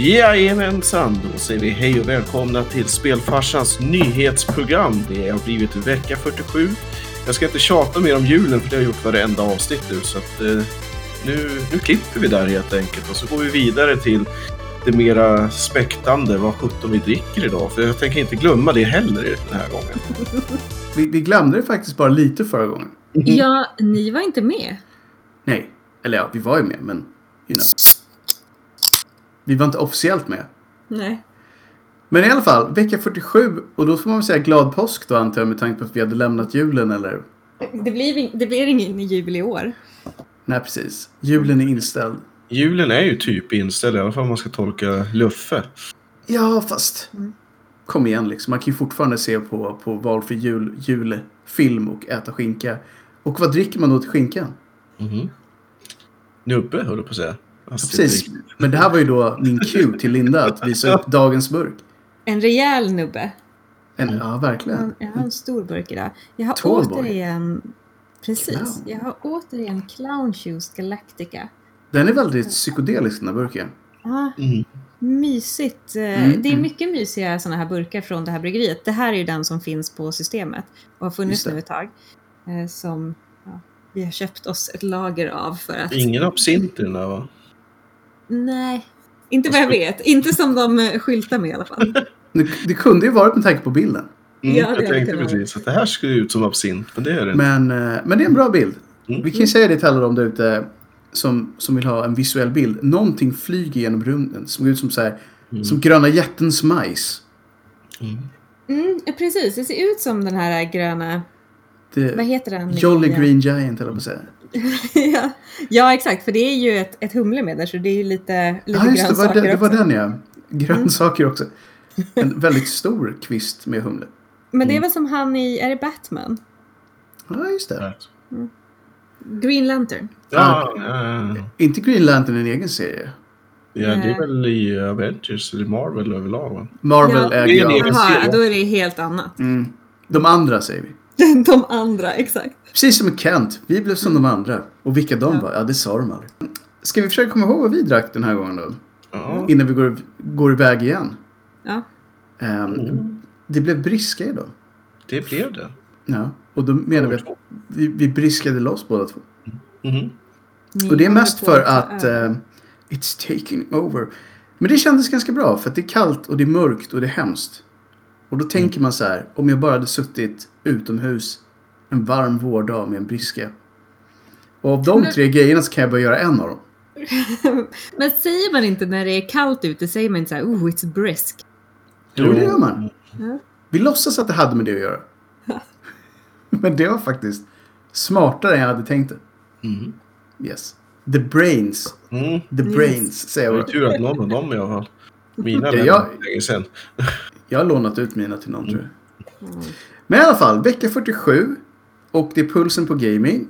Jajamensan, då säger vi hej och välkomna till Spelfarsans nyhetsprogram. Det har blivit vecka 47. Jag ska inte tjata mer om julen för det har jag gjort varenda avsnitt nu. Så att, eh, nu, nu klipper vi där helt enkelt och så går vi vidare till det mera späktande, vad sjutton vi dricker idag. För jag tänker inte glömma det heller den här gången. Vi, vi glömde det faktiskt bara lite förra gången. Ja, ni var inte med. Nej, eller ja, vi var ju med, men you know. Vi var inte officiellt med. Nej. Men i alla fall, vecka 47 och då får man väl säga glad påsk då antar jag med tanke på att vi hade lämnat julen eller? Det blir, det blir ingen jul i år. Nej precis, julen är inställd. Julen är ju typ inställd, i alla fall om man ska tolka Luffe. Ja, fast Mm. kom igen liksom. Man kan ju fortfarande se på, på valfri jul, julfilm och äta skinka. Och vad dricker man då till skinkan? Mhm. Nubbe, höll jag på att säga. Alltså, Precis, men det här var ju då min cue till Linda att visa upp dagens burk. En rejäl nubbe. En, ja, verkligen. Jag har en stor burk idag. Jag har Tallboy. återigen... Precis. Clown. Jag har återigen Clown Shoes Galactica. Den är väldigt psykedelisk den här burken. Ja, Mm. mysigt. Eh, Mm, Det är mm. mycket mysiga sådana här burkar från det här bryggeriet. Det här är ju den som finns på systemet och har funnits nu ett tag. Eh, Som ja, vi har köpt oss ett lager av för att... Ingen absint i den där va? Nej, inte vad jag vet. Inte som de eh, skyltar med i alla fall. Det, det kunde ju varit med tanke på bilden. Mm, Ja, det jag tänkte precis att det här skulle ut som absint, men det är det. Men, eh, men det är en bra bild. Mm. Vi kan ju säga det till alla de där ute som, som vill ha en visuell bild. Någonting flyger genom rymden. Som går ut som, så här, Mm. som gröna jättens majs. Mm. Mm, precis, det ser ut som den här gröna... Vad Det, heter den? Jolly Green Giant, eller på att säga. ja. ja, exakt. För det är ju ett, ett humle med där, så det är ju lite, lite Ja, just det. Var grönsaker det, det var också. den ja. Grönsaker också. En väldigt stor kvist med humle. Men det är Mm. väl som han i, är det Batman? Ja, just det. Green Lantern. Ja, ja, ja. Inte Green Lantern en egen serie. ja, det är väl i Avengers eller Marvel överlag va? Marvel Ja. äger Jaha, då är det helt annat. Mm. De andra säger vi. De andra, exakt. Precis som Kent. Vi blev som de andra. Och vilka de Ja. var, ja det sa de aldrig. Ska vi försöka komma ihåg vad vi drack den här gången då? Ja. Innan vi går, går iväg igen. Ja. Ehm, Mm. Det blev briska idag. Det blev det. Ja, och då menar vi att vi, vi briskade loss båda två. Mhm. Ni Och det är mest för att eh, it's taking over. Men det kändes ganska bra för att det är kallt och det är mörkt och det är hemskt. Och då tänker man så här, om jag bara hade suttit utomhus en varm vårdag med en briska. Och av de Men- tre grejerna så kan jag bara göra en av dem. Men säger man inte när det är kallt ute, säger man inte så här, oh it's brisk. Jo, det gör man. Ja. Vi låtsas att det hade med det att göra. Men det var faktiskt smartare än jag hade tänkt det. Mhm. Yes. The brains. Mm. The Yes. brains, säger Det var jag. ju tur att någon av dem i alla fall. Mina Ja, jag- länge sedan. Jag har lånat ut mina till någon tror jag. Men i alla fall, vecka 47. Och det är pulsen på gaming.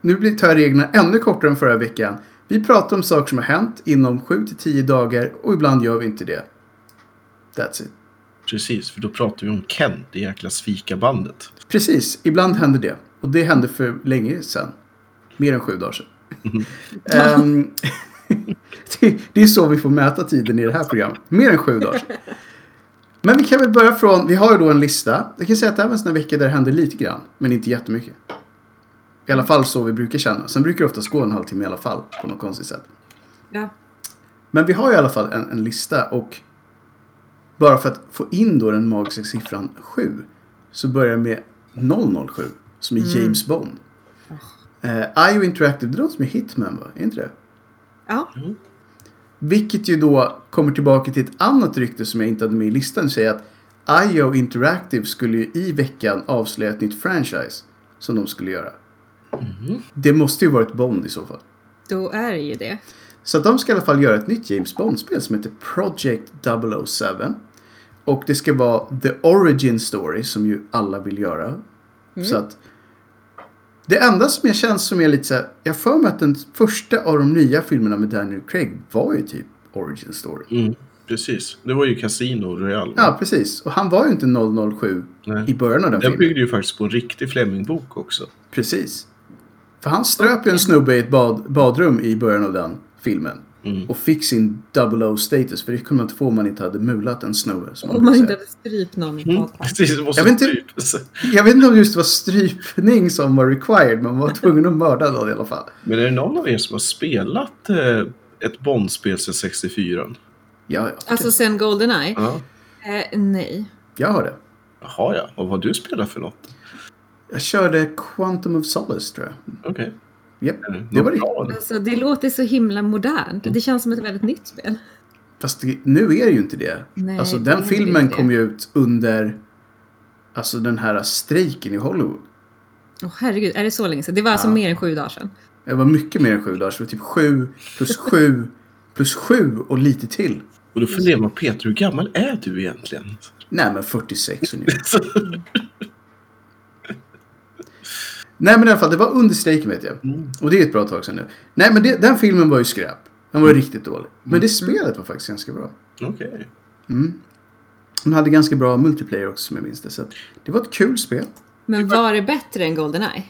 Nu blir tar jag reglerna ännu kortare än förra veckan. Vi pratar om saker som har hänt inom 7-10 dagar och ibland gör vi inte det. That's it. Precis, för då pratar vi om Kent, det jäkla svikabandet. Precis, ibland händer det. Och det hände för länge sedan. Mer än sju dagar sedan. Det, det är så vi får mäta tiden i det här programmet. Mer än sju dagar sedan. Men vi kan väl börja från, vi har ju då en lista. Jag kan säga att det här var en sån vecka där det hände lite grann. Men inte jättemycket. I alla fall så vi brukar känna. Sen brukar det oftast gå en halvtimme i alla fall. På något konstigt sätt. Ja. Men vi har i alla fall en, en lista och bara för att få in då den magiska siffran 7 så börjar det med 007 som är Mm. James Bond. Uh, IO Interactive, det låter som är Hitman va? Är inte det? Ja. Vilket ju då kommer tillbaka till ett annat rykte som jag inte hade med i listan. Säger att IO Interactive skulle ju i veckan avslöja ett nytt franchise som de skulle göra. Det måste ju varit Bond i så fall. Då är det ju det. Så de ska i alla fall göra ett nytt James Bond-spel som heter Project 007. Och det ska vara The Origin Story som ju alla vill göra. Så att det enda som jag känns som är lite så här, jag för mig att den första av de nya filmerna med Daniel Craig var ju typ Origin Story. Mm. Precis, det var ju Casino Royale. Ja, precis. Och han var ju inte 007 Nej. i början av den Den filmen. byggde ju faktiskt på en riktig Fleming-bok också. Precis. För han ströp ju en snubbe i ett bad, badrum i början av den filmen. Mm. Och fick sin double O-status. För det kunde man inte få om man inte hade mulat en snubbe. Som man Om man inte hade strypt någon i Mm. Precis, det Jag vet inte-. Jag vet inte om just det var strypning som var required. Men man var tvungen att mörda någon i alla fall. Men är det någon av er som har spelat eh, ett Bondspel sedan 64? Ja, ja. Alltså sen Goldeneye? Ja. Eh, nej. Jag har det. Jaha, ja. Och vad har du spelat för något? Jag körde Quantum of Solace tror jag. Okej. Japp, Är det det var det. Alltså det låter så himla modernt. Det känns som ett väldigt nytt spel. Fast det, nu är det ju inte det. Nej, alltså det den är filmen det. kom ju ut under alltså den här strejken i Hollywood. Åh herregud, är det så länge sedan? Det var alltså Ja. mer än sju dagar sedan. Det var mycket mer än sju dagar. Så det var typ sju plus sju plus sju och lite till. Och då funderar man, Peter, hur gammal är du egentligen? Nej men 46 ungefär. Nej men i alla fall, det var under strejken vet jag. Mm. Och det är ett bra tag sedan nu. Nej men det, den filmen var ju skräp. Den var ju riktigt dålig. Men det spelet var faktiskt ganska bra. Okej. Mm. Den hade ganska bra multiplayer också som jag minns det. Så det var ett kul spel. Men var det bättre än Goldeneye?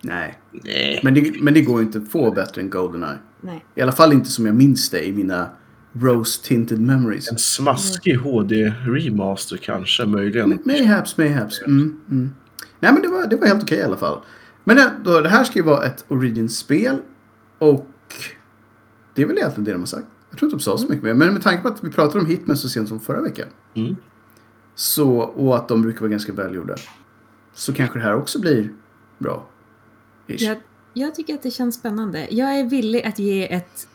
Nej, Nej. men det, men det går ju inte att få bättre än Goldeneye. Nej. I alla fall inte som jag minns det i mina Rose Tinted Memories. En smaskig HD-remaster kanske, möjligen. Mayhaps, mayhaps. Mm, mm. Nej men det var, det var helt okej i alla fall. Men det, då, det här ska ju vara ett Origin-spel. Och det är väl egentligen det de har sagt. Jag tror inte de sa så mycket mer. Men med tanke på att vi pratade om Hitman så sent som förra veckan. Mm. Så, och att de brukar vara ganska välgjorda. Så kanske det här också blir bra. Jag, jag tycker att det känns spännande. Jag är villig att ge ett,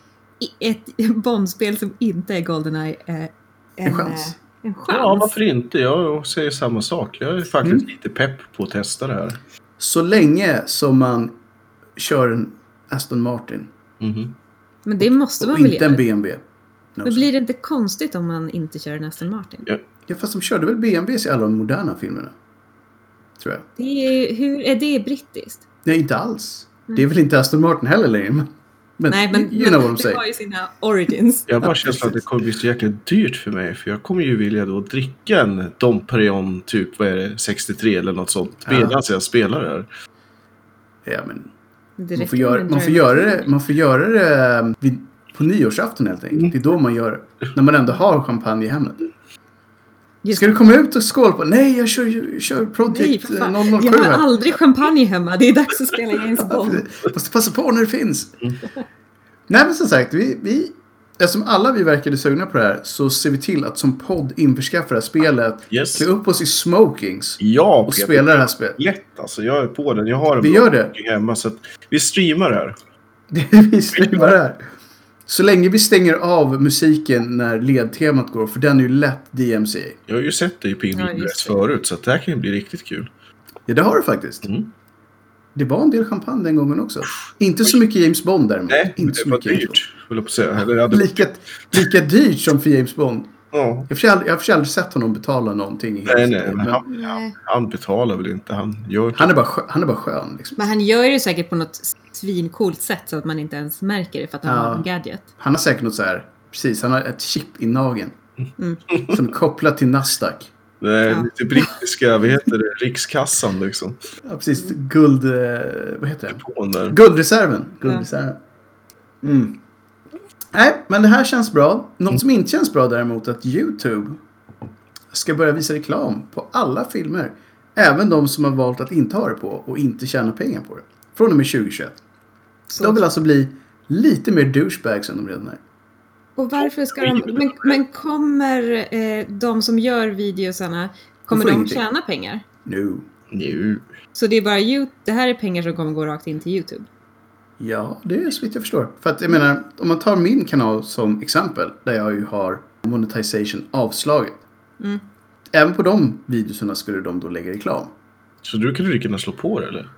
ett Bondspel som inte är Goldeneye eh, en, En chans. En chans. Ja, varför inte? Jag säger samma sak. Jag är faktiskt Mm. lite pepp på att testa det här. Så länge som man kör en Aston Martin. Mhm. Men det måste man Och väl inte en? BMW. No, Men blir det inte konstigt om man inte kör en Aston Martin? Ja. Ja, fast de körde väl BMWs i alla de moderna filmerna? Tror jag. Det är, hur är det brittiskt? Nej, inte alls. Det är väl inte Aston Martin heller längre. Men, Nej, men, you know men det har ju sina origins. Jag har bara känslan att det kommer bli så jäkla dyrt för mig. För jag kommer ju vilja då dricka en Dom Perignon typ, vad är det, 63 eller något sånt. Ja. Medan jag spelar det här. Ja, men man, får göra, man, får göra det, man får göra det vid, på nyårsafton helt enkelt. Mm. Det är då man gör. När man ändå har champagne i hemmet. Just Ska du komma ut och skåla på? Nej, jag kör, kör Nej, Project för fan. 007 Jag har aldrig champagne hemma. Det är dags att spela James Ja, Bond. Måste passa på när det finns. Mm. Nej men som sagt, vi, vi, eftersom alla vi verkade sugna på det här så ser vi till att som podd införskaffa det här spelet. Yes. Klä upp oss i smokings Ja, och Peter. spela det här spelet. Lätt alltså. Jag är på den. Jag har en Vi gör det. hemma så att vi streamar det här. Det är vi streamar det här. Så länge vi stänger av musiken när ledtemat går, för den är ju lätt DMCA. Jag har ju sett det i Pingvin Ja, förut så det här kan ju bli riktigt kul. Ja, det har du faktiskt. Mm. Det var en del champagne den gången också. Inte så mycket James Bond däremot. Nej, Inte det så var mycket James dyrt. Höll jag på att säga. Eller Bond. hade... Lika, lika dyrt som för James Bond. Ja. Jag har för sig aldrig, sett honom betala någonting. Nej, nej. Men men han, Nej. han betalar väl inte. Han gör han, är bara skön, han är bara skön. Liksom. Men han gör det säkert på något svincoolt sätt så att man inte ens märker det för att han Ja. har en gadget. Han har säkert något så här. Precis, han har ett chip i nageln. Mm. Som är kopplat till Nasdaq. Det är Ja. lite brittiska, vad heter det, rikskassan liksom. Ja, precis. Guld... Eh, vad heter det? Guldreserven. Guldreserven. Mm. Nej, men det här känns bra. Något som inte känns bra däremot är att YouTube ska börja visa reklam på alla filmer. Även de som har valt att inte ha det på och inte tjäna pengar på det. Från och med 2021. Så. De vill alltså bli lite mer douchebags än de redan är. Och varför ska de... Men, men kommer eh, de som gör videosarna, kommer de ingenting. tjäna pengar? Nu. Nu. Så det är bara det här är pengar som kommer gå rakt in till YouTube? Ja, det är så vitt jag förstår. För att jag menar, om man tar min kanal som exempel. Där jag ju har monetization avslaget. Mm. Även på de videorna skulle de då lägga reklam. Så du kan du lika gärna slå på det eller?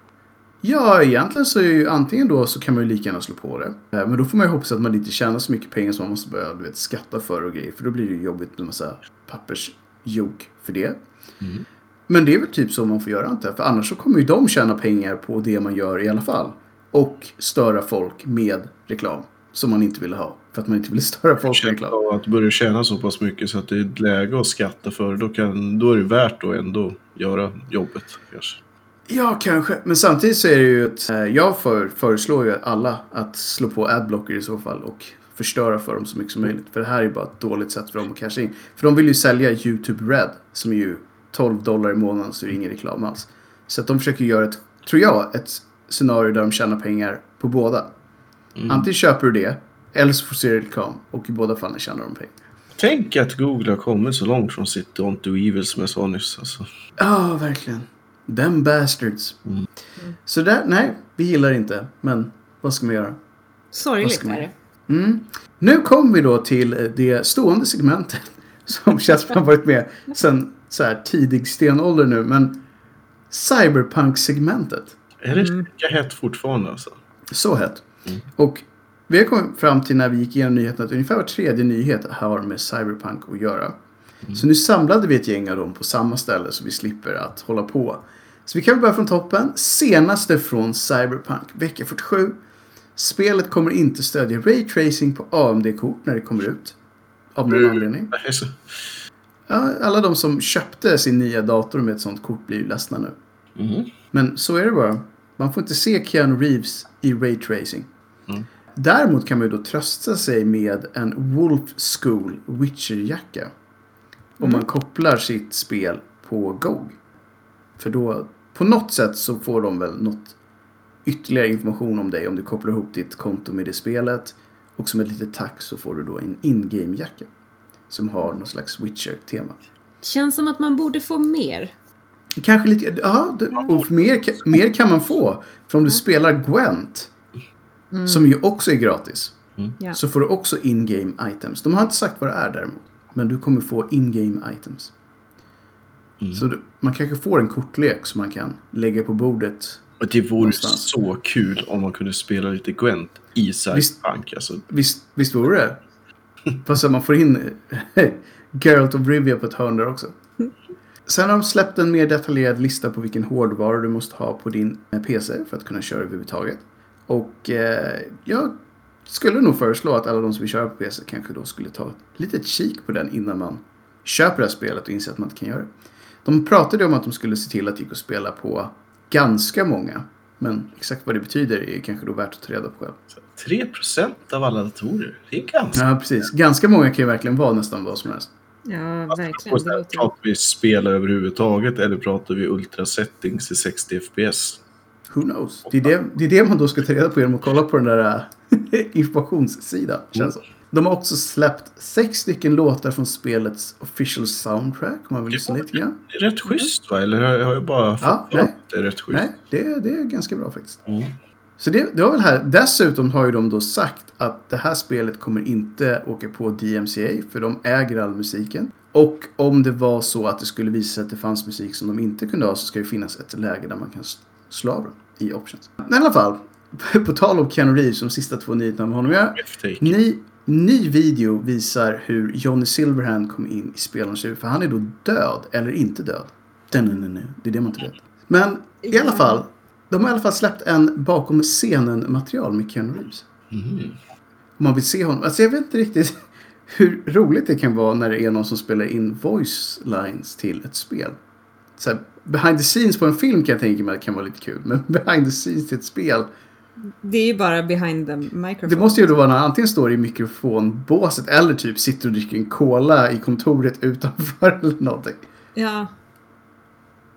Ja, egentligen så är ju antingen då så kan man ju lika gärna slå på det. Eh, Men då får man ju hoppas att man inte tjänar så mycket pengar som man måste börja du vet, skatta för och grejer. För då blir det ju jobbigt med massa pappersjok för det. Mm. Men det är väl typ så man får göra jag. För annars så kommer ju de tjäna pengar på det man gör i alla fall. Och störa folk med reklam. Som man inte ville ha. För att man inte ville störa folk med reklam. Att du börjar tjäna så pass mycket så att det är ett läge att skatta för då, kan, då är det värt att ändå göra jobbet kanske. Ja, kanske. Men samtidigt så är det ju att eh, jag för, föreslår ju alla att slå på adblocker i så fall och förstöra för dem så mycket som möjligt. För det här är bara ett dåligt sätt för dem att casha in. För de vill ju sälja YouTube Red som är ju 12 dollar i månaden så det är ingen reklam alls. Så att de försöker göra ett, tror jag, ett scenario där de tjänar pengar på båda. Mm. Antingen köper du det eller så får du se reklam och i båda fallen tjänar de pengar. Tänk att Google har kommit så långt från sitt Don't Do Evil som jag sa nyss. Alltså. Ja, verkligen. Them bastards. Mm. Så där, nej, vi gillar inte. Men vad ska man göra? Sorgligt man- är det. Mm. Nu kommer vi då till eh, det stående segmentet som känns som har varit med sen så här tidig stenålder nu. Men Cyberpunk-segmentet. Är det Mm. hett fortfarande alltså? Så hett. Mm. Och vi har kommit fram till när vi gick igenom nyheterna att ungefär var tredje nyhet har med Cyberpunk att göra. Så nu samlade vi ett gäng av dem på samma ställe så vi slipper att hålla på. Så vi kan väl börja från toppen. Senaste från Cyberpunk, vecka 47. Spelet kommer inte stödja Ray Tracing på AMD-kort när det kommer ut. Av någon Mm. anledning. Ja, alla de som köpte sin nya dator med ett sånt kort blir ju ledsna nu. Mhm. Men så är det bara. Man får inte se Keanu Reeves i Ray Tracing. Mm. Däremot kan man ju då trösta sig med en Wolf School Witcher-jacka. Om man kopplar sitt spel på GOG. För då, på något sätt så får de väl något ytterligare information om dig om du kopplar ihop ditt konto med det spelet. Och som ett litet tack så får du då en in-game-jacka. Som har någon slags Witcher-tema. Känns som att man borde få mer. Kanske lite, ja, det, och mer, mer kan man få. För om du spelar Gwent, som ju också är gratis, Ja. så får du också in-game items. De har inte sagt vad det är däremot, men du kommer få in-game items. Mm. Så du, man kanske får en kortlek som man kan lägga på bordet. Och det vore Någonstans. så kul om man kunde spela lite Gwent i Cyberpunk. Alltså, Visst, visst vore det? Fast att man får in Geralt of Rivia på ett hörn där också. Sen har de släppt en mer detaljerad lista på vilken hårdvara du måste ha på din eh, PC för att kunna köra överhuvudtaget. Och eh, jag skulle nog föreslå att alla de som vill köra på PC kanske då skulle ta ett litet kik på den innan man köper det här spelet och inser att man inte kan göra det. De pratade om att de skulle se till att det gick att spela på ganska många. Men exakt vad det betyder är kanske då värt att ta reda på själv. 3% av alla datorer. Det är ganska... Ja, precis. Ganska många kan ju verkligen vara nästan vad som helst. Ja, verkligen. Låter... Pratar vi spel överhuvudtaget eller pratar vi ultra settings i 60 FPS? Who knows? Det är det, det är det man då ska ta reda på genom att kolla på den där äh, informationssidan. Känns som. De har också släppt sex stycken låtar från spelets official soundtrack. Om man vill lyssna lite grann. Det är rätt schysst va? Eller har jag- bara fått Ja, det är rätt schysst? Nej, det, det är ganska bra faktiskt. Mm. Så det, det var väl här. Dessutom har ju de då sagt att det här spelet kommer inte åka på DMCA för de äger all musiken. Och om det var så att det skulle visa sig att det fanns musik som de inte kunde ha så ska det finnas ett läge där man kan slå av den i options. Men i alla fall, på tal om Keanu Reeves, de sista två nyheterna med honom. Jag, ny, ny video visar hur Johnny Silverhand kom in i spelarens huvud. För han är då död, eller inte död. Den, den, den, den. Det är det man inte vet. Men i alla fall, de har i alla fall släppt en bakom scenen-material med Keanu Reeves. Mhm. Om man vill se honom. Alltså jag vet inte riktigt hur roligt det kan vara när det är någon som spelar in voice lines till ett spel. Så här, behind the scenes på en film kan jag tänka mig att det kan vara lite kul. Men behind the scenes till ett spel. Det är ju bara behind the microphone. Det måste ju då vara när han antingen står i mikrofonbåset eller typ sitter och dricker en cola i kontoret utanför eller någonting. Ja,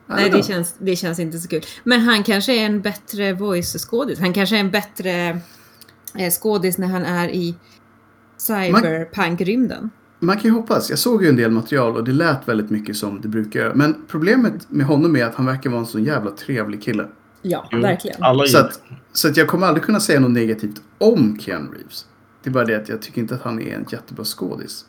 nej det känns, det känns inte så kul. Men han kanske är en bättre voice-skådis. Han kanske är en bättre eh, skådis när han är i cyberpunk-rymden. Man kan ju hoppas. Jag såg ju en del material och det lät väldigt mycket som det brukar göra. Men problemet med honom är att han verkar vara en så jävla trevlig kille. Ja, Jo, verkligen. Alla Så att, så att jag kommer aldrig kunna säga något negativt om Keanu Reeves. Det är bara det att jag tycker inte att han är en jättebra skådis.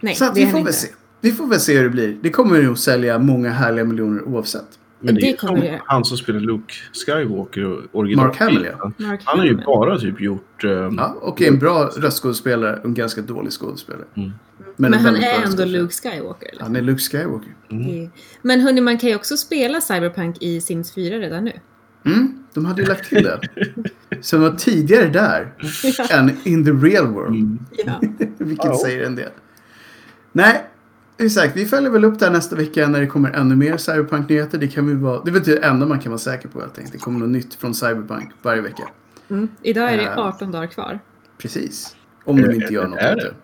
Nej, så att det vi får väl se. Vi får väl se hur det blir. Det kommer nog sälja många härliga miljoner oavsett. Men det, Det kommer göra. han som spelar Luke Skywalker och original. Mark Hamill, ja. Mark Han har ju bara typ gjort... eh, Ja, och är en bra röstskådespelare och en ganska dålig skådespelare. Mm. Men, en han är ändå. Luke Skywalker. Eller? Han är Luke Skywalker. mm. Det- Men hörni, man kan ju också spela Cyberpunk i Sims 4 redan nu. Mm, de hade ju lagt till det. Som var tidigare där än in the real world. Mm. Ja. Vilket Ja. säger en del. Nej, exakt. Vi följer väl upp det här nästa vecka när det kommer ännu mer Cyberpunk-nyheter. Det kan vi vara, det är väl det enda man kan vara säker på helt enkelt. Det kommer något nytt från Cyberpunk varje vecka. Mm. Idag är det Eh. 18 dagar kvar. Precis. Om de inte gör något Är det?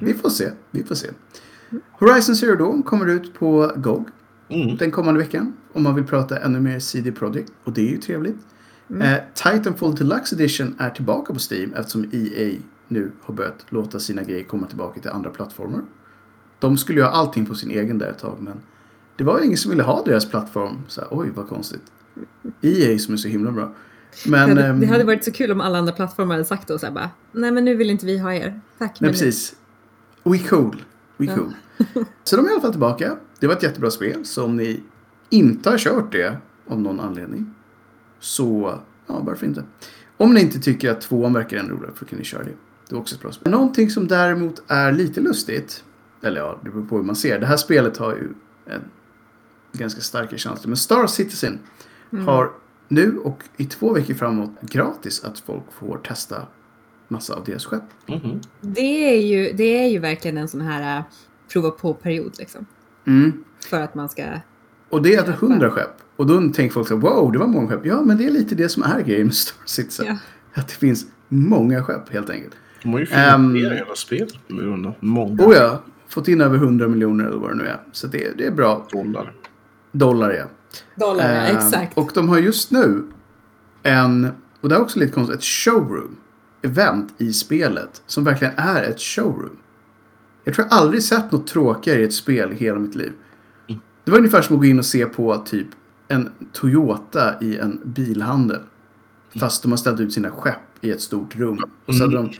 Vi får se. Vi får se. Horizon Zero Dawn kommer ut på GOG mm. den kommande veckan. Om man vill prata ännu mer CD Projekt. Och det är ju trevligt. Eh, Titanfall Deluxe Edition är tillbaka på Steam eftersom EA nu har börjat låta sina grejer komma tillbaka till andra plattformar. De skulle ha allting på sin egen där ett tag men det var ju ingen som ville ha deras plattform. Så här, Oj vad konstigt. EA som är så himla bra. Men, det, hade, ehm, det hade varit så kul om alla andra plattformar hade sagt då så här bara, nej men nu vill inte vi ha er. Tack. Nej, precis. We cool. We Ja. cool. Så de är i alla fall tillbaka. Det var ett jättebra spel. Så om ni inte har kört det av någon anledning. Så, ja varför inte. Om ni inte tycker att tvåan verkar ännu roligare så kan ni köra det. Det var också ett bra spel. Någonting som däremot är lite lustigt. Eller ja, det beror på hur man ser. Det här spelet har ju en ganska starka känslor. Men Star Citizen har nu och i två veckor framåt gratis att folk får testa massa av deras skepp. Mhm. Det är ju, det är ju verkligen en sån här äh, prova på-period liksom. Mm. För att man ska... Och det är alltså 100 skepp. Och då tänker folk så wow, det var många skepp. Ja, men det är lite det som är grejen med Star Citizen. Ja. Att det finns många skepp helt enkelt. De har ju Ehm, finansierat hela spelet många Och ja, fått in över 100 miljoner eller vad det nu är. Så det, det är bra. dollar. Dollar ja. Dollar, ja, Ehm, exakt. Och de har just nu en, och det är också lite konstigt, ett showroom. Event i spelet. Som verkligen är ett showroom. Jag tror jag aldrig sett något tråkigare i ett spel i hela mitt liv. Det var ungefär som att gå in och se på typ en Toyota i en bilhandel. Fast de har ställt ut sina skepp i ett stort rum. Och så hade de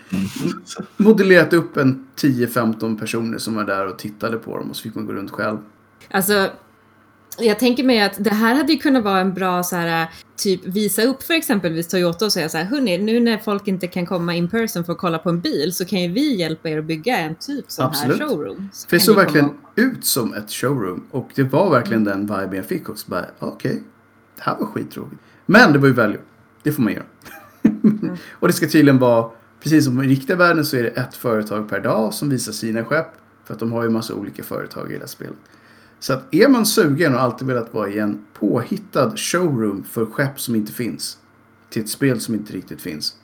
modellerat upp en 10-15 personer som var där och tittade på dem. Och så fick man gå runt själv. Alltså, jag tänker mig att det här hade ju kunnat vara en bra så här, typ visa upp för exempelvis Toyota och säga så här, hörni, nu när folk inte kan komma in person för att kolla på en bil så kan ju vi hjälpa er att bygga en typ sån Absolut. här showroom. Så För det såg verkligen komma ut som ett showroom. Och det var verkligen den viben jag fick också. Okej, det här var skittråkigt. Men det var ju value. Det får man göra. och det ska tydligen vara, precis som i riktiga världen så är det ett företag per dag som visar sina skepp. För att de har ju massa olika företag i det här spelet. Så att är man sugen och alltid velat vara i en påhittad showroom för skepp som inte finns. Till ett spel som inte riktigt finns.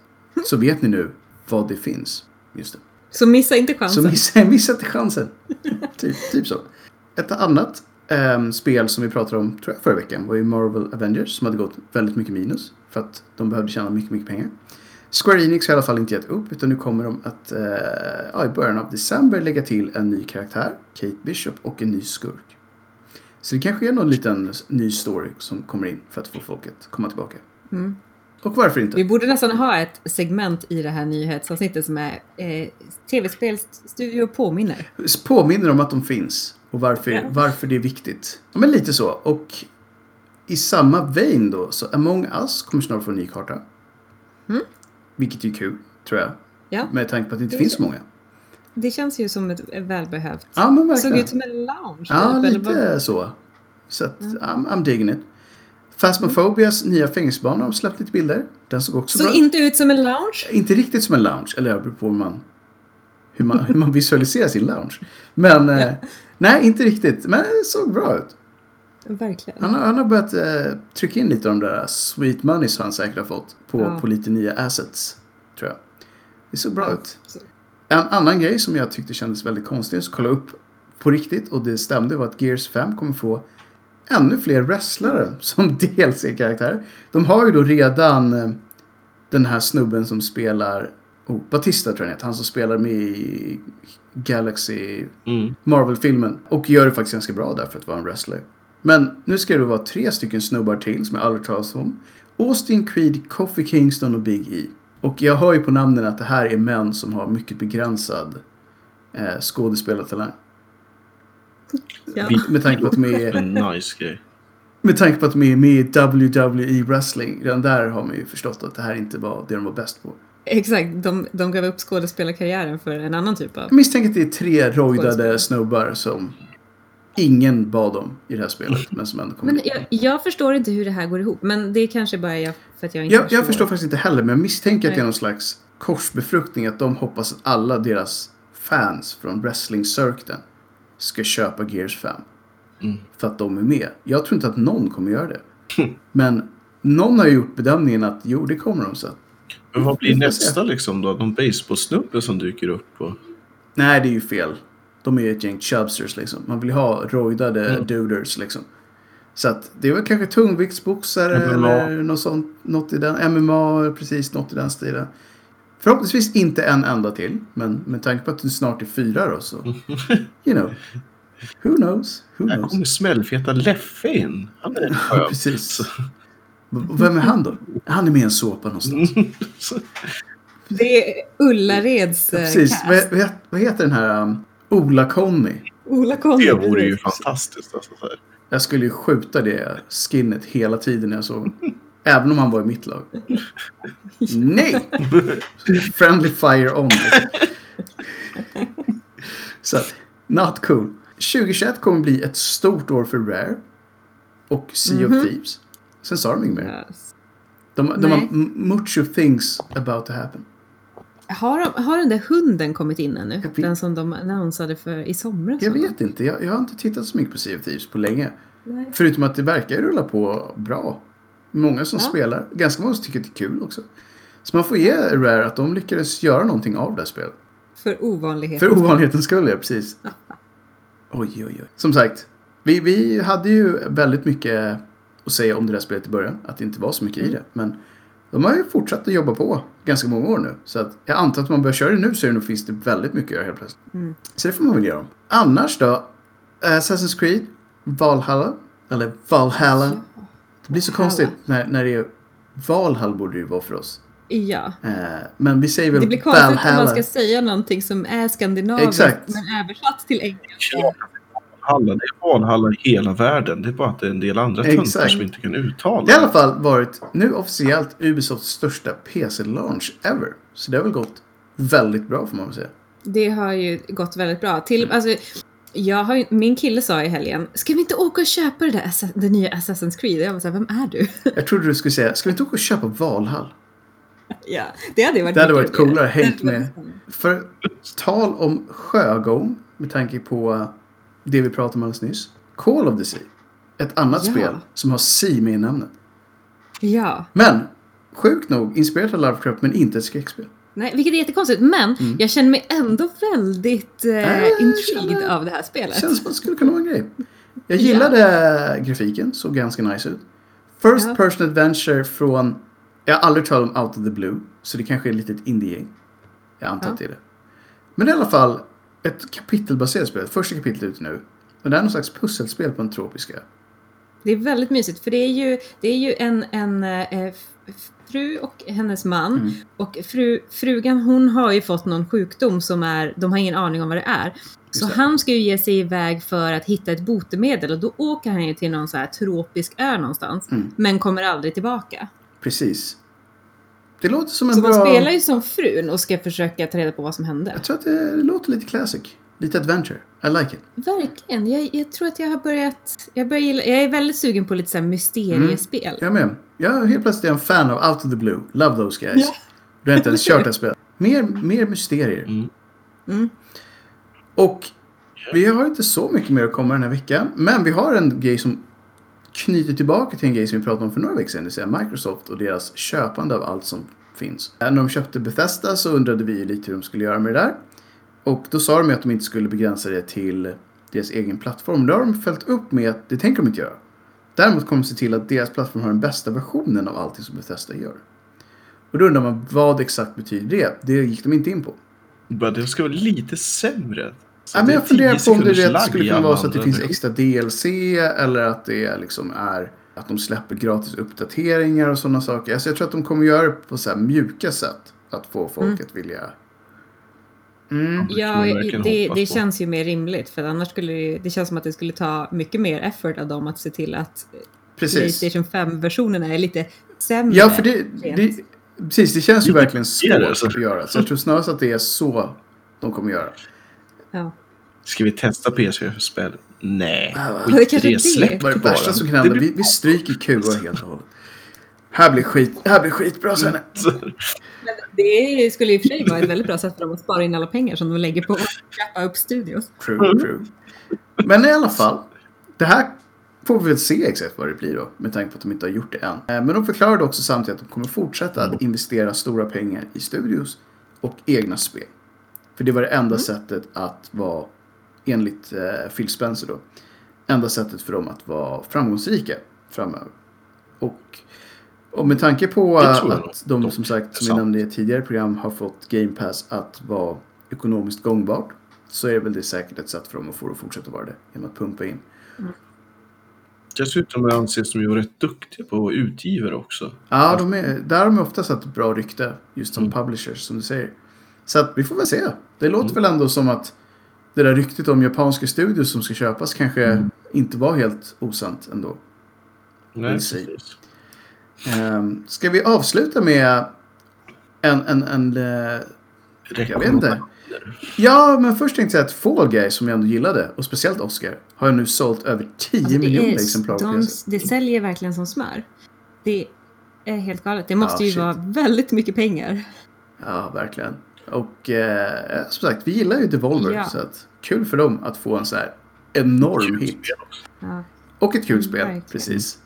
Så vet ni nu vad det finns. Just det. Så missa inte Så chansen. missa, missa inte chansen. typ, typ så. Ett annat ehm, spel som vi pratade om tror jag, förra veckan var ju Marvel Avengers som hade gått väldigt mycket minus. För att de behövde tjäna mycket, mycket pengar. Square Enix har i alla fall inte gett upp utan nu kommer de att eh, ja, i början av december lägga till en ny karaktär, Kate Bishop, och en ny skurk. Så det kanske är någon liten ny story som kommer in för att få folket att komma tillbaka. Mm. Och varför inte? Vi borde nästan ha ett segment i det här nyhetsavsnittet som är eh, tv-spelsstudio påminner. påminner om att de finns och varför, Ja. varför det är viktigt. Ja, men lite så. Och i samma vein då, så Among Us kommer snart få en ny karta. Mm. Vilket är kul, tror jag. Ja, Med tanke på att det inte Det finns så många. det känns ju som ett välbehövt. Ja, men Det såg verkligen. ut som en lounge. Ja, typ, lite vad- så. Så att, I'm, I'm digging it. Phasmophobias nya fängelsebana har släppt lite bilder. Den såg också Såg bra inte ut som en lounge. Inte riktigt som en lounge, eller det beror på hur man, hur man, hur man visualiserar sin lounge. Men, eh, nej, inte riktigt. Men det såg bra ut. Verkligen. Han, har- han har börjat eh, trycka in lite av de där sweet moneys han säkert har fått på, Ja. på lite nya assets, tror jag. Det såg bra ut. Så- En annan grej som jag tyckte kändes väldigt konstig, så kolla upp på riktigt och det stämde var att Gears 5 kommer få ännu fler wrestlare som DLC-karaktärer. De har ju då redan eh, den här snubben som spelar, oh, Batista tror jag han heter, han som spelar med i Galaxy Mm. Marvel-filmen. Och gör det faktiskt ganska bra där för att vara en wrestler. Men nu ska det vara tre stycken snubbar till som jag aldrig talat om. Austin Creed, Kofi Kingston och Big E. Och jag hör ju på namnen att det här är män som har mycket begränsad eh, skådespelartalang. Ja. Med tanke på att de är, nice grej. med tanke på att de är med i WWE wrestling. Redan där har man ju förstått att det här inte var det de var bäst på. Exakt, de, de gav upp skådespelarkarriären för en annan typ av... Jag misstänker att det är tre rojdade snubbar som ingen bad om i det här spelet. Men som ändå kommer Men jag, jag förstår inte hur det här går ihop, men det är kanske bara jag för att jag inte Jag, jag förstår faktiskt inte heller, men jag misstänker att det är någon slags korsbefruktning. Att de hoppas att alla deras fans från wrestling-cirkeln ska köpa Gears 5. Mm. För att de är med. Jag tror inte att någon kommer göra det. Men någon har ju gjort bedömningen att jo, det kommer de så. Men vad blir nästa liksom då? Någon baseballsnubbe som dyker upp? Och... Nej, det är ju fel. De är ju ett gäng chubsters liksom. Man vill ha rojdade Mm. duders liksom. Så att det är väl kanske tungviktsboxare eller något sånt. Något i den. MMA, precis något i den stilen. Förhoppningsvis inte en enda till. Men med tanke på att du snart är fyra då så. You know. Who knows? Who Här knows? kommer smällfeta Leffe in. Han är skön. precis. Vem är han då? Han är med i en såpa någonstans. Det är Ullareds Ja, eh, precis. cast. Vad, vad, heter den här um, Ola-Conny? Ola Conny. Det vore ju fantastiskt. Alltså, så här. Jag skulle ju skjuta det skinnet hela tiden när jag såg Även om han var i mitt lag. Nej! Friendly fire on. Så att, not cool. 2021 kommer bli ett stort år för Rare. Och Sea of Thieves. Sen sa de inget mer. Yes. De, de har Nej. m- much of things about to happen. Har, de, har den där hunden kommit in ännu? Vet- Den som de annonsade för i somras? Jag vet inte. Jag, jag har inte tittat så mycket på Sea of Thieves på länge. Nej. Förutom att det verkar rulla på bra. Många som Ja. spelar. Ganska många som tycker det är kul också. Så man får ge Rare att de lyckades göra någonting av det här spelet. För ovanlighet. För ovanlighetens skull, ja precis. Oj, oj, oj. Som sagt, vi, vi hade ju väldigt mycket att säga om det där spelet i början. Att det inte var så mycket i det. Men de har ju fortsatt att jobba på ganska många år nu. Så att jag antar att om man börjar köra det nu så är det nog, finns det väldigt mycket att göra helt plötsligt. Mm. Så det får man väl göra. Annars då? Assassin's Creed, Valhalla. Eller Valhalla. Det blir så Valhalla. konstigt när, när det är Valhall borde det ju vara för oss. Ja. Eh, men vi säger väl Det blir konstigt om Valhalla. man ska säga någonting som är skandinaviskt Exakt. men översatt till engelska. Valhalla, det är Valhalla i hela världen. Det är bara att det är en del andra töntar som inte kan uttala. Det har i alla fall varit nu officiellt Ubisofts största PC-launch ever. Så det har väl gått väldigt bra får man väl säga. Det har ju gått väldigt bra. Till, alltså, jag har ju, min kille sa i helgen, ska vi inte åka och köpa det där det nya Assassin's Creed? Jag var såhär, vem är du? Jag trodde du skulle säga, ska vi inte åka och köpa Valhall? ja, det hade varit Det hade varit coolare, hängt med. För tal om sjögång, med tanke på det vi pratade om alldeles nyss. Call of the Sea. Ett annat Ja. spel som har Sea med i namnet. Ja, Men, sjukt nog, inspirerat av Lovecraft men inte ett skräckspel. Nej, vilket är jättekonstigt. Men Mm. jag känner mig ändå väldigt eh, jag intrigued känner- av det här spelet. Känns som att det skulle kunna vara en grej. Jag Ja. gillade grafiken, såg ganska nice ut. First Ja. person adventure från, jag har aldrig talat om Out of the Blue, så det kanske är ett litet indie-gäng. Jag antar Ja. att det är det. Men i alla fall ett kapitelbaserat spel, första kapitlet ute nu. Och det är någon slags pusselspel på en tropisk ö. Det är väldigt mysigt för det är ju, det är ju en, en eh, fru och hennes man. Mm. Och fru, frugan hon har ju fått någon sjukdom som är, de har ingen aning om vad det är. Så det. han ska ju ge sig iväg för att hitta ett botemedel och då åker han ju till någon så här tropisk ö någonstans. Mm. Men kommer aldrig tillbaka. Precis. Det låter som en Så bra... man spelar ju som frun och ska försöka ta reda på vad som hände. Jag tror att det låter lite classic. Lite adventure. I like it. Verkligen. Jag, jag tror att jag har börjat... Jag, börjar gilla, jag är väldigt sugen på lite så här mysteriespel. Jag med. Jag är helt plötsligt en fan av Out of the Blue. Love those guys. Ja. Du har inte ens kört det spelet. Mer, mer mysterier. Mm. Mm. Och vi har inte så mycket mer att komma den här veckan. Men vi har en grej som knyter tillbaka till en grej som vi pratade om för några veckor sedan. Det vill säga Microsoft och deras köpande av allt som finns. När de köpte Bethesda så undrade vi ju lite hur de skulle göra med det där. Och då sa de ju att de inte skulle begränsa det till deras egen plattform. Det har de följt upp med att det tänker de inte göra. Däremot kommer de se till att deras plattform har den bästa versionen av allting som Bethesda gör. Och då undrar man vad exakt betyder det? Det gick de inte in på. Men det ska vara lite sämre. Så Ja, men det jag funderar 10 på om det rätt skulle kunna vara så att det finns versioner. extra DLC eller att det liksom är att de släpper gratis uppdateringar och sådana saker. Alltså jag tror att de kommer göra det på så här mjuka sätt. Att få folk Mm. att vilja... Mm. Det Ja, det, det på. känns ju mer rimligt för annars skulle det, det känns som att det skulle ta mycket mer effort av dem att se till att Precis. Playstation 5-versionerna är lite sämre. Ja, för det, det, precis, det känns ju verkligen svårt att göra. Så jag tror snarast att det är så de kommer göra. Ja. Ska vi testa PS4-spel? Nej, Ja, skit det kanske det. Släpp det bara. värsta som kan hända? Vi, vi stryker QA helt och hållet. Här blir skit, här blir skitbra sen. Men det skulle i och för sig vara ett väldigt bra sätt för dem att spara in alla pengar som de lägger på att köpa upp studios. True, true. Men i alla fall. Det här får vi väl se exakt vad det blir då, med tanke på att de inte har gjort det än. Eh, Men de förklarade också samtidigt att de kommer fortsätta att investera stora pengar i studios och egna spel. För det var det enda sättet att vara, enligt eh, Phil Spencer då, enda sättet för dem att vara framgångsrika framöver. Och, och med tanke på att de som sagt, som vi nämnde i ett tidigare program, har fått Game Pass att vara ekonomiskt gångbart. Så är väl det säkert ett sätt för dem att få det att fortsätta vara det. Genom att pumpa in. Dessutom anses de ju rätt duktiga på utgivare också. Ja, de är, där har de ofta satt ett bra rykte. Just som Mm. publishers, som du säger. Så att vi får väl se. Det låter väl ändå som att det där ryktet om japanska studios som ska köpas kanske inte var helt osant ändå. Nej, precis. Um, ska vi avsluta med en... en, en eh, jag vet inte. Ja, men först tänkte jag att Fall Guys som jag ändå gillade, och speciellt Oscar, har nu sålt över 10 Alltså, miljoner exemplar de, det säljer verkligen som smör. Det är helt galet. Det måste Ja, ju shit. vara väldigt mycket pengar. Ja, verkligen. Och eh, som sagt, vi gillar ju Devolver. Ja. Så att, kul för dem att få en så här enorm Kul hit. spel också. Ja. Och ett kul Mm, spel, verkligen. precis.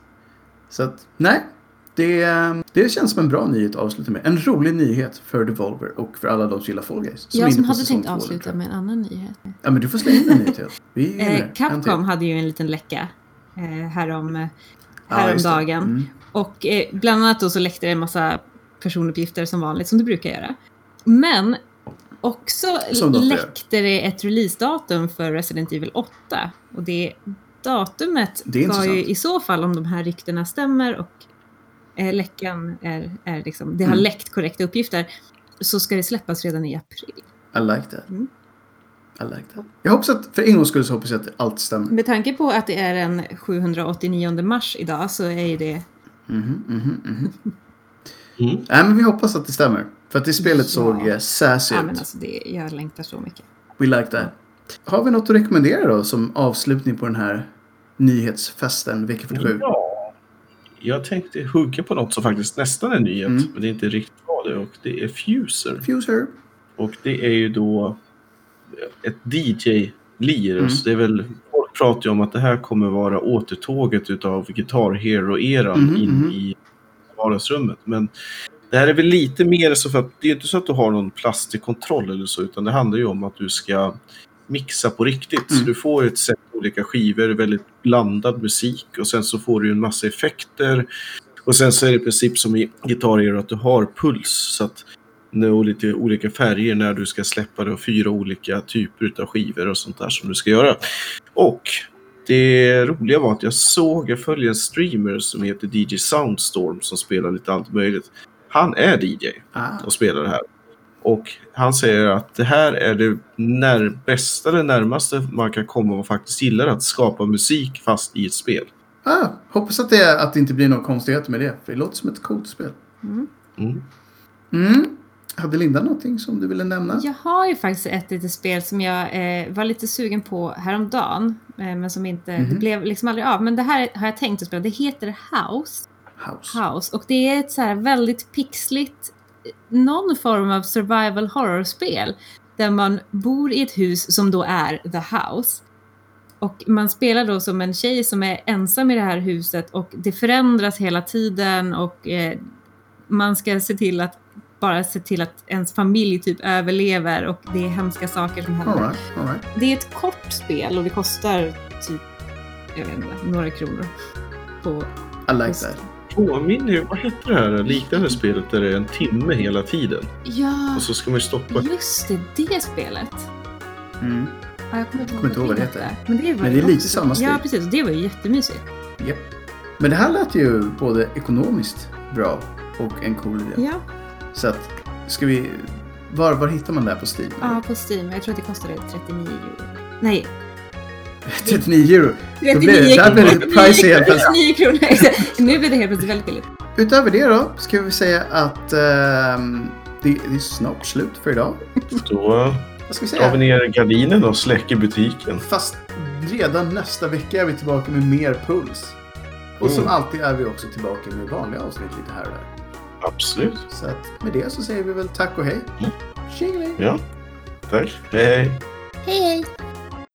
Så att, nej. Det, det känns som en bra nyhet att avsluta med. En rolig nyhet för Devolver och för alla de som gillar Fall Guys. Jag som inne på hade tänkt avsluta jag. med en annan nyhet. Ja, men du får slänga in en nyhet till. Vi. Eh, Capcom hade ju en liten läcka eh, härom, eh, häromdagen. Mm. Och eh, bland annat då så läckte det en massa personuppgifter som vanligt, som det brukar göra. Men också läckte det ett releasedatum för Resident Evil 8. Och det datumet Det var ju i så fall, om de här ryktena stämmer och eh, läckan är, är liksom, det har Mm. läckt korrekta uppgifter, så ska det släppas redan i april. I like that. Mm. I like that. Jag hoppas att, för en gångs skull så hoppas jag att allt stämmer. Med tanke på att det är den 789 mars idag så är ju det... Mhm, mhm, mhm. Mm. Nej, men vi hoppas att det stämmer. För att det spelet Ja. såg sassy Ja, ut. men alltså det, jag längtar så mycket. We like that. Har vi något att rekommendera då som avslutning på den här nyhetsfesten vecka 47? Ja, jag tänkte hugga på något som faktiskt nästan är nyhet, Mm. men det är inte riktigt vad det. Och det är Fuser. Fuser. Och det är ju då ett DJ-lir. Mm. Så det är väl, folk pratar ju om att det här kommer vara återtåget utav Guitar Hero-eran Mhm, in mhm. i vardagsrummet. Men det här är väl lite mer så för att det är inte så att du har någon plastig kontroll eller så, utan det handlar ju om att du ska mixa på riktigt. Mm. Så du får ett sätt olika skivor, väldigt blandad musik och sen så får du en massa effekter. Och sen så är det i princip som i Guitar Hero att du har puls. Så att och lite olika färger när du ska släppa det och fyra olika typer av skivor och sånt där som du ska göra. Och det roliga var att jag såg, jag följer en streamer som heter DJ Soundstorm som spelar lite allt möjligt. Han är DJ Ah. och spelar det här. Och han säger att det här är det när, bästa, det närmaste man kan komma och faktiskt gillar att skapa musik fast i ett spel. Ah, hoppas att det, att det inte blir några konstigheter med det. För det låter som ett coolt spel. Mm. Mm. Mm. Hade Linda någonting som du ville nämna? Jag har ju faktiskt ett litet spel som jag eh, var lite sugen på häromdagen. Eh, men som inte, Mhm. det blev liksom aldrig av. Men det här har jag tänkt att spela. Det heter House. House. House. Och det är ett så väldigt pixligt, någon form av survival horror-spel. Där man bor i ett hus som då är The House. Och man spelar då som en tjej som är ensam i det här huset och det förändras hela tiden och eh, man ska se till att bara se till att ens familj typ överlever och det är hemska saker som händer. All right, all right. Det är ett kort spel och det kostar typ, jag vet inte, några kronor. På, I like that. Påminner ju, vad heter det här liknande spelet där det är en timme hela tiden? ja, Och så ska man stoppa... just det, det spelet. Mm. Ja, jag kommer inte ihåg Kommer inte ihåg vad det heter. Men det, var Men det är lite också- samma stil. Ja, precis. Det var ju jättemysigt. Japp. Men det här lät ju både ekonomiskt bra och en cool idé. Ja, Så att, ska vi... Var, var hittar man det här på Steam? ja, på Steam. Jag tror att det kostade 39 euro. Nej, 39 euro. 39 Då blir det- där blir det pricey helt plötsligt. 39 kronor. nu blir det helt plötsligt väldigt billigt. Utöver det då ska vi säga att ehm, det, det är snart slut för idag. Då Vad ska vi drar vi ner gardinen och släcker butiken. Fast redan nästa vecka är vi tillbaka med mer puls. Och som Mm. alltid är vi också tillbaka med vanliga avsnitt lite här och där. Absolut. Så att med det så säger vi väl tack och hej. Mm. Tjingeling! Ja. Tack. Hej. Hej, hej!